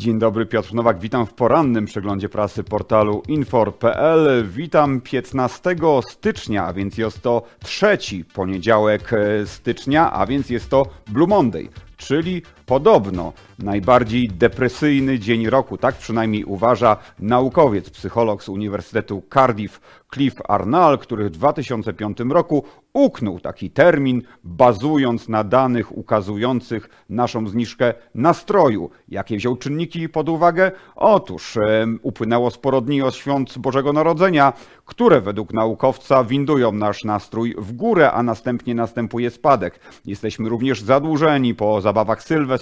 Dzień dobry, Piotr Nowak. Witam w porannym przeglądzie prasy portalu infor.pl. Witam 15 stycznia, a więc jest to trzeci poniedziałek e, stycznia, a więc jest to Blue Monday, czyli podobno najbardziej depresyjny dzień roku. Tak przynajmniej uważa naukowiec, psycholog z Uniwersytetu Cardiff, Cliff Arnall, który w 2005 roku uknął taki termin, bazując na danych ukazujących naszą zniżkę nastroju. Jakie wziął czynniki pod uwagę? Otóż e, upłynęło sporo dni od świąt Bożego Narodzenia, które według naukowca windują nasz nastrój w górę, a następnie następuje spadek. Jesteśmy również zadłużeni po zabawach sylwestrowych,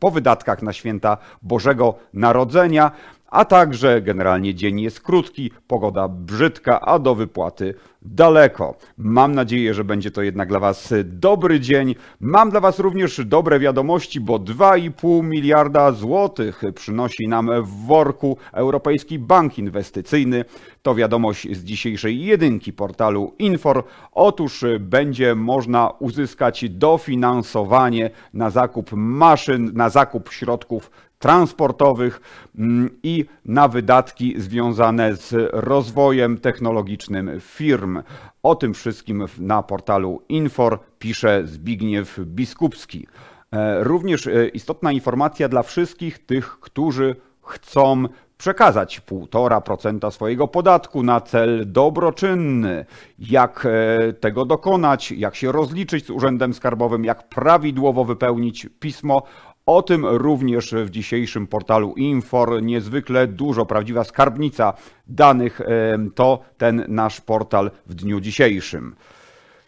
po wydatkach na święta Bożego Narodzenia, a także generalnie dzień jest krótki, pogoda brzydka, a do wypłaty daleko. Mam nadzieję, że będzie to jednak dla Was dobry dzień. Mam dla Was również dobre wiadomości, bo 2,5 miliarda złotych przynosi nam w worku Europejski Bank Inwestycyjny. To wiadomość z dzisiejszej jedynki portalu Infor. Otóż będzie można uzyskać dofinansowanie na zakup maszyn, na zakup środków transportowych mm, i na wydatki związane z rozwojem technologicznym firm. O tym wszystkim na portalu Infor pisze Zbigniew Biskupski. E, również e, istotna informacja dla wszystkich tych, którzy chcą przekazać 1,5% swojego podatku na cel dobroczynny. Jak e, tego dokonać, jak się rozliczyć z Urzędem Skarbowym, jak prawidłowo wypełnić pismo o tym również w dzisiejszym portalu Infor. Niezwykle dużo, prawdziwa skarbnica danych to ten nasz portal w dniu dzisiejszym.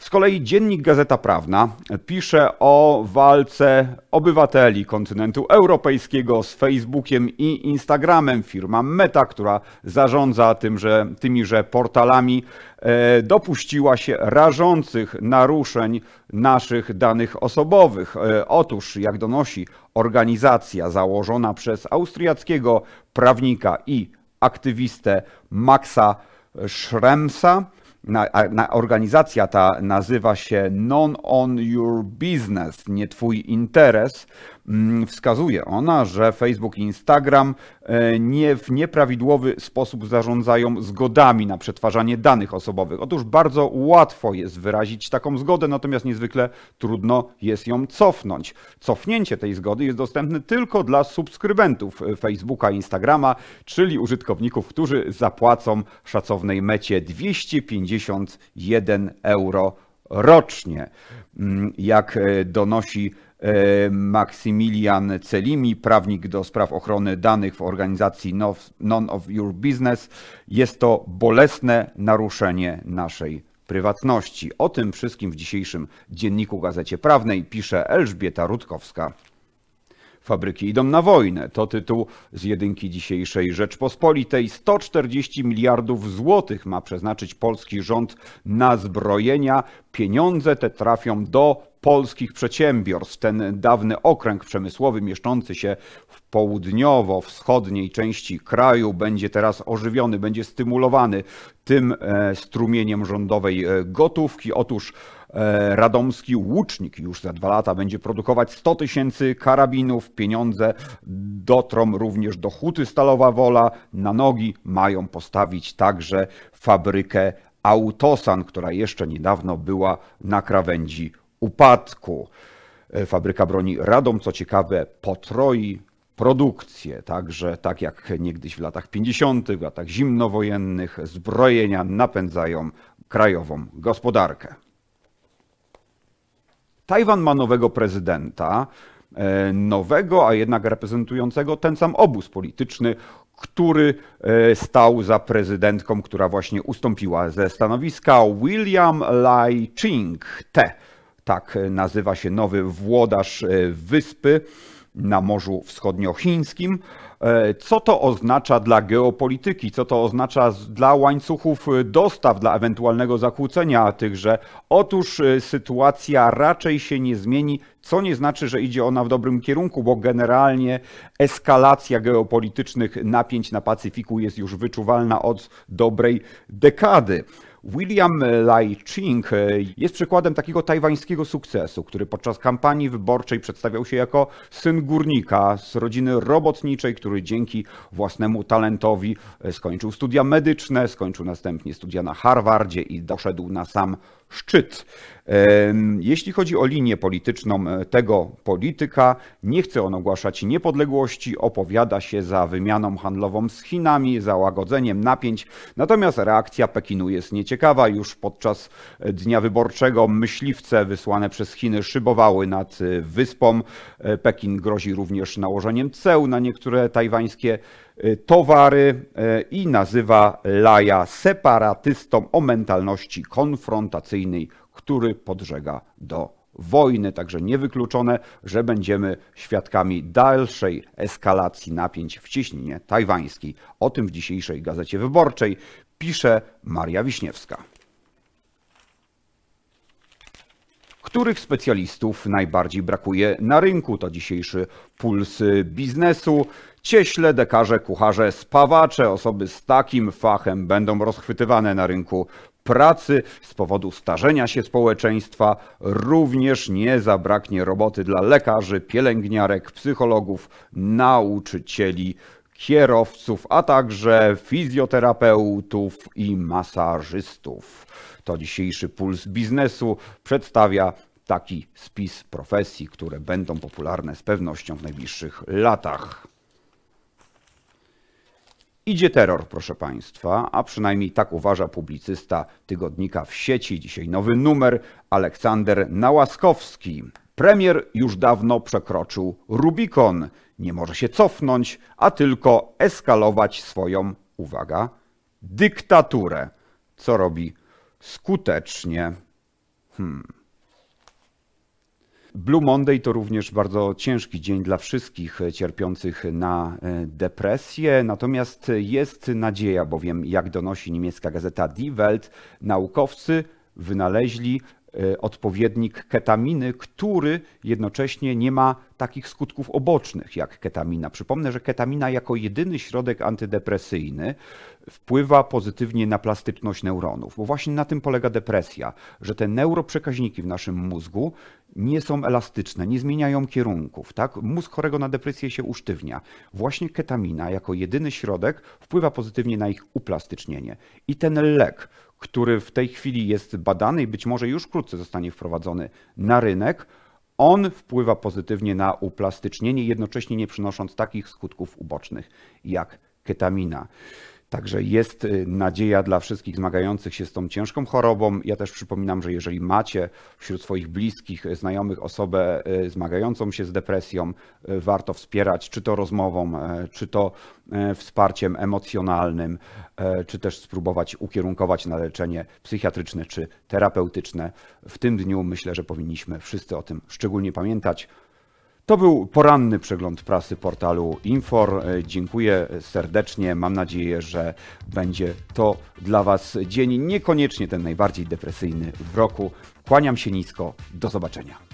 Z kolei dziennik Gazeta Prawna pisze o walce obywateli kontynentu europejskiego z Facebookiem i Instagramem. Firma Meta, która zarządza tymże, tymiże portalami, e, dopuściła się rażących naruszeń naszych danych osobowych. E, otóż, jak donosi organizacja założona przez austriackiego prawnika i aktywistę Maxa Schremsa, na, na, organizacja ta nazywa się Non on Your Business, nie Twój interes. Mm, wskazuje ona, że Facebook i Instagram e, nie, w nieprawidłowy sposób zarządzają zgodami na przetwarzanie danych osobowych. Otóż bardzo łatwo jest wyrazić taką zgodę, natomiast niezwykle trudno jest ją cofnąć. Cofnięcie tej zgody jest dostępne tylko dla subskrybentów Facebooka i Instagrama, czyli użytkowników, którzy zapłacą szacownej mecie 251 euro rocznie. Mm, jak e, donosi Maksymilian Celimi, prawnik do spraw ochrony danych w organizacji None of Your Business. Jest to bolesne naruszenie naszej prywatności. O tym wszystkim w dzisiejszym dzienniku Gazecie Prawnej pisze Elżbieta Rutkowska. Fabryki idą na wojnę. To tytuł z jedynki dzisiejszej Rzeczpospolitej. 140 miliardów złotych ma przeznaczyć polski rząd na zbrojenia. Pieniądze te trafią do polskich przedsiębiorstw. Ten dawny okręg przemysłowy mieszczący się w południowo-wschodniej części kraju będzie teraz ożywiony, będzie stymulowany tym e, strumieniem rządowej e, gotówki. Otóż radomski łucznik już za dwa lata będzie produkować 100 tysięcy karabinów. Pieniądze dotrą również do huty Stalowa Wola. Na nogi mają postawić także fabrykę Autosan, która jeszcze niedawno była na krawędzi upadku. E, fabryka broni Radom, co ciekawe, potroi produkcję, także tak jak niegdyś w latach 50., w latach zimnowojennych, zbrojenia napędzają krajową gospodarkę. Tajwan ma nowego prezydenta, e, nowego, a jednak reprezentującego ten sam obóz polityczny, który e, stał za prezydentką, która właśnie ustąpiła ze stanowiska. William Lai Ching-te tak nazywa się nowy włodarz e, wyspy na Morzu Wschodniochińskim. E, co to oznacza dla geopolityki? Co to oznacza dla łańcuchów dostaw, dla ewentualnego zakłócenia tychże? Otóż e, sytuacja raczej się nie zmieni, co nie znaczy, że idzie ona w dobrym kierunku, bo generalnie eskalacja geopolitycznych napięć na Pacyfiku jest już wyczuwalna od dobrej dekady. William Lai Ching jest przykładem takiego tajwańskiego sukcesu, który podczas kampanii wyborczej przedstawiał się jako syn górnika z rodziny robotniczej, który dzięki własnemu talentowi skończył studia medyczne, skończył następnie studia na Harvardzie i doszedł na sam szczyt. Jeśli chodzi o linię polityczną e, tego polityka, nie chce on ogłaszać niepodległości, opowiada się za wymianą handlową z Chinami, za łagodzeniem napięć, natomiast reakcja Pekinu jest nieciekawa. Już podczas dnia wyborczego myśliwce wysłane przez Chiny szybowały nad e, wyspą. E, Pekin grozi również nałożeniem ceł na niektóre tajwańskie towary i nazywa Laja separatystą o mentalności konfrontacyjnej, który podżega do wojny. Także niewykluczone, że będziemy świadkami dalszej eskalacji napięć w cieśninie tajwańskiej. O tym w dzisiejszej Gazecie Wyborczej pisze Maria Wiśniewska. Których specjalistów najbardziej brakuje na rynku? To dzisiejszy puls biznesu. Cieśle, dekarze, kucharze, spawacze, osoby z takim fachem będą rozchwytywane na rynku pracy z powodu starzenia się społeczeństwa. Również nie zabraknie roboty dla lekarzy, pielęgniarek, psychologów, nauczycieli, kierowców, a także fizjoterapeutów i masażystów. To dzisiejszy puls biznesu przedstawia taki spis profesji, które będą popularne z pewnością w najbliższych latach. Idzie terror, proszę Państwa, a przynajmniej tak uważa publicysta tygodnika w sieci. Dzisiaj nowy numer Aleksander Nałaskowski. Premier już dawno przekroczył Rubikon. Nie może się cofnąć, a tylko eskalować swoją, uwaga, dyktaturę. Co robi skutecznie. Hmm. Blue Monday to również bardzo ciężki dzień dla wszystkich cierpiących na e, depresję, natomiast jest nadzieja, bowiem jak donosi niemiecka gazeta Die Welt, naukowcy wynaleźli odpowiednik ketaminy, który jednocześnie nie ma takich skutków obocznych jak ketamina. Przypomnę, że ketamina jako jedyny środek antydepresyjny wpływa pozytywnie na plastyczność neuronów, bo właśnie na tym polega depresja, że te neuroprzekaźniki w naszym mózgu nie są elastyczne, nie zmieniają kierunków. Tak? Mózg chorego na depresję się usztywnia. Właśnie ketamina jako jedyny środek wpływa pozytywnie na ich uplastycznienie. I ten lek, który w tej chwili jest badany i być może już wkrótce zostanie wprowadzony na rynek, on wpływa pozytywnie na uplastycznienie, jednocześnie nie przynosząc takich skutków ubocznych jak ketamina. Także jest y, nadzieja dla wszystkich zmagających się z tą ciężką chorobą. Ja też przypominam, że jeżeli macie wśród swoich bliskich, y, znajomych osobę y, zmagającą się z depresją, warto wspierać czy to rozmową, czy to wsparciem emocjonalnym, czy też spróbować ukierunkować na leczenie psychiatryczne czy terapeutyczne. W tym dniu myślę, że powinniśmy wszyscy o tym szczególnie pamiętać. To był poranny przegląd prasy portalu Infor. Dziękuję serdecznie. Mam nadzieję, że będzie to dla Was dzień niekoniecznie ten najbardziej depresyjny w roku. Kłaniam się nisko. Do zobaczenia.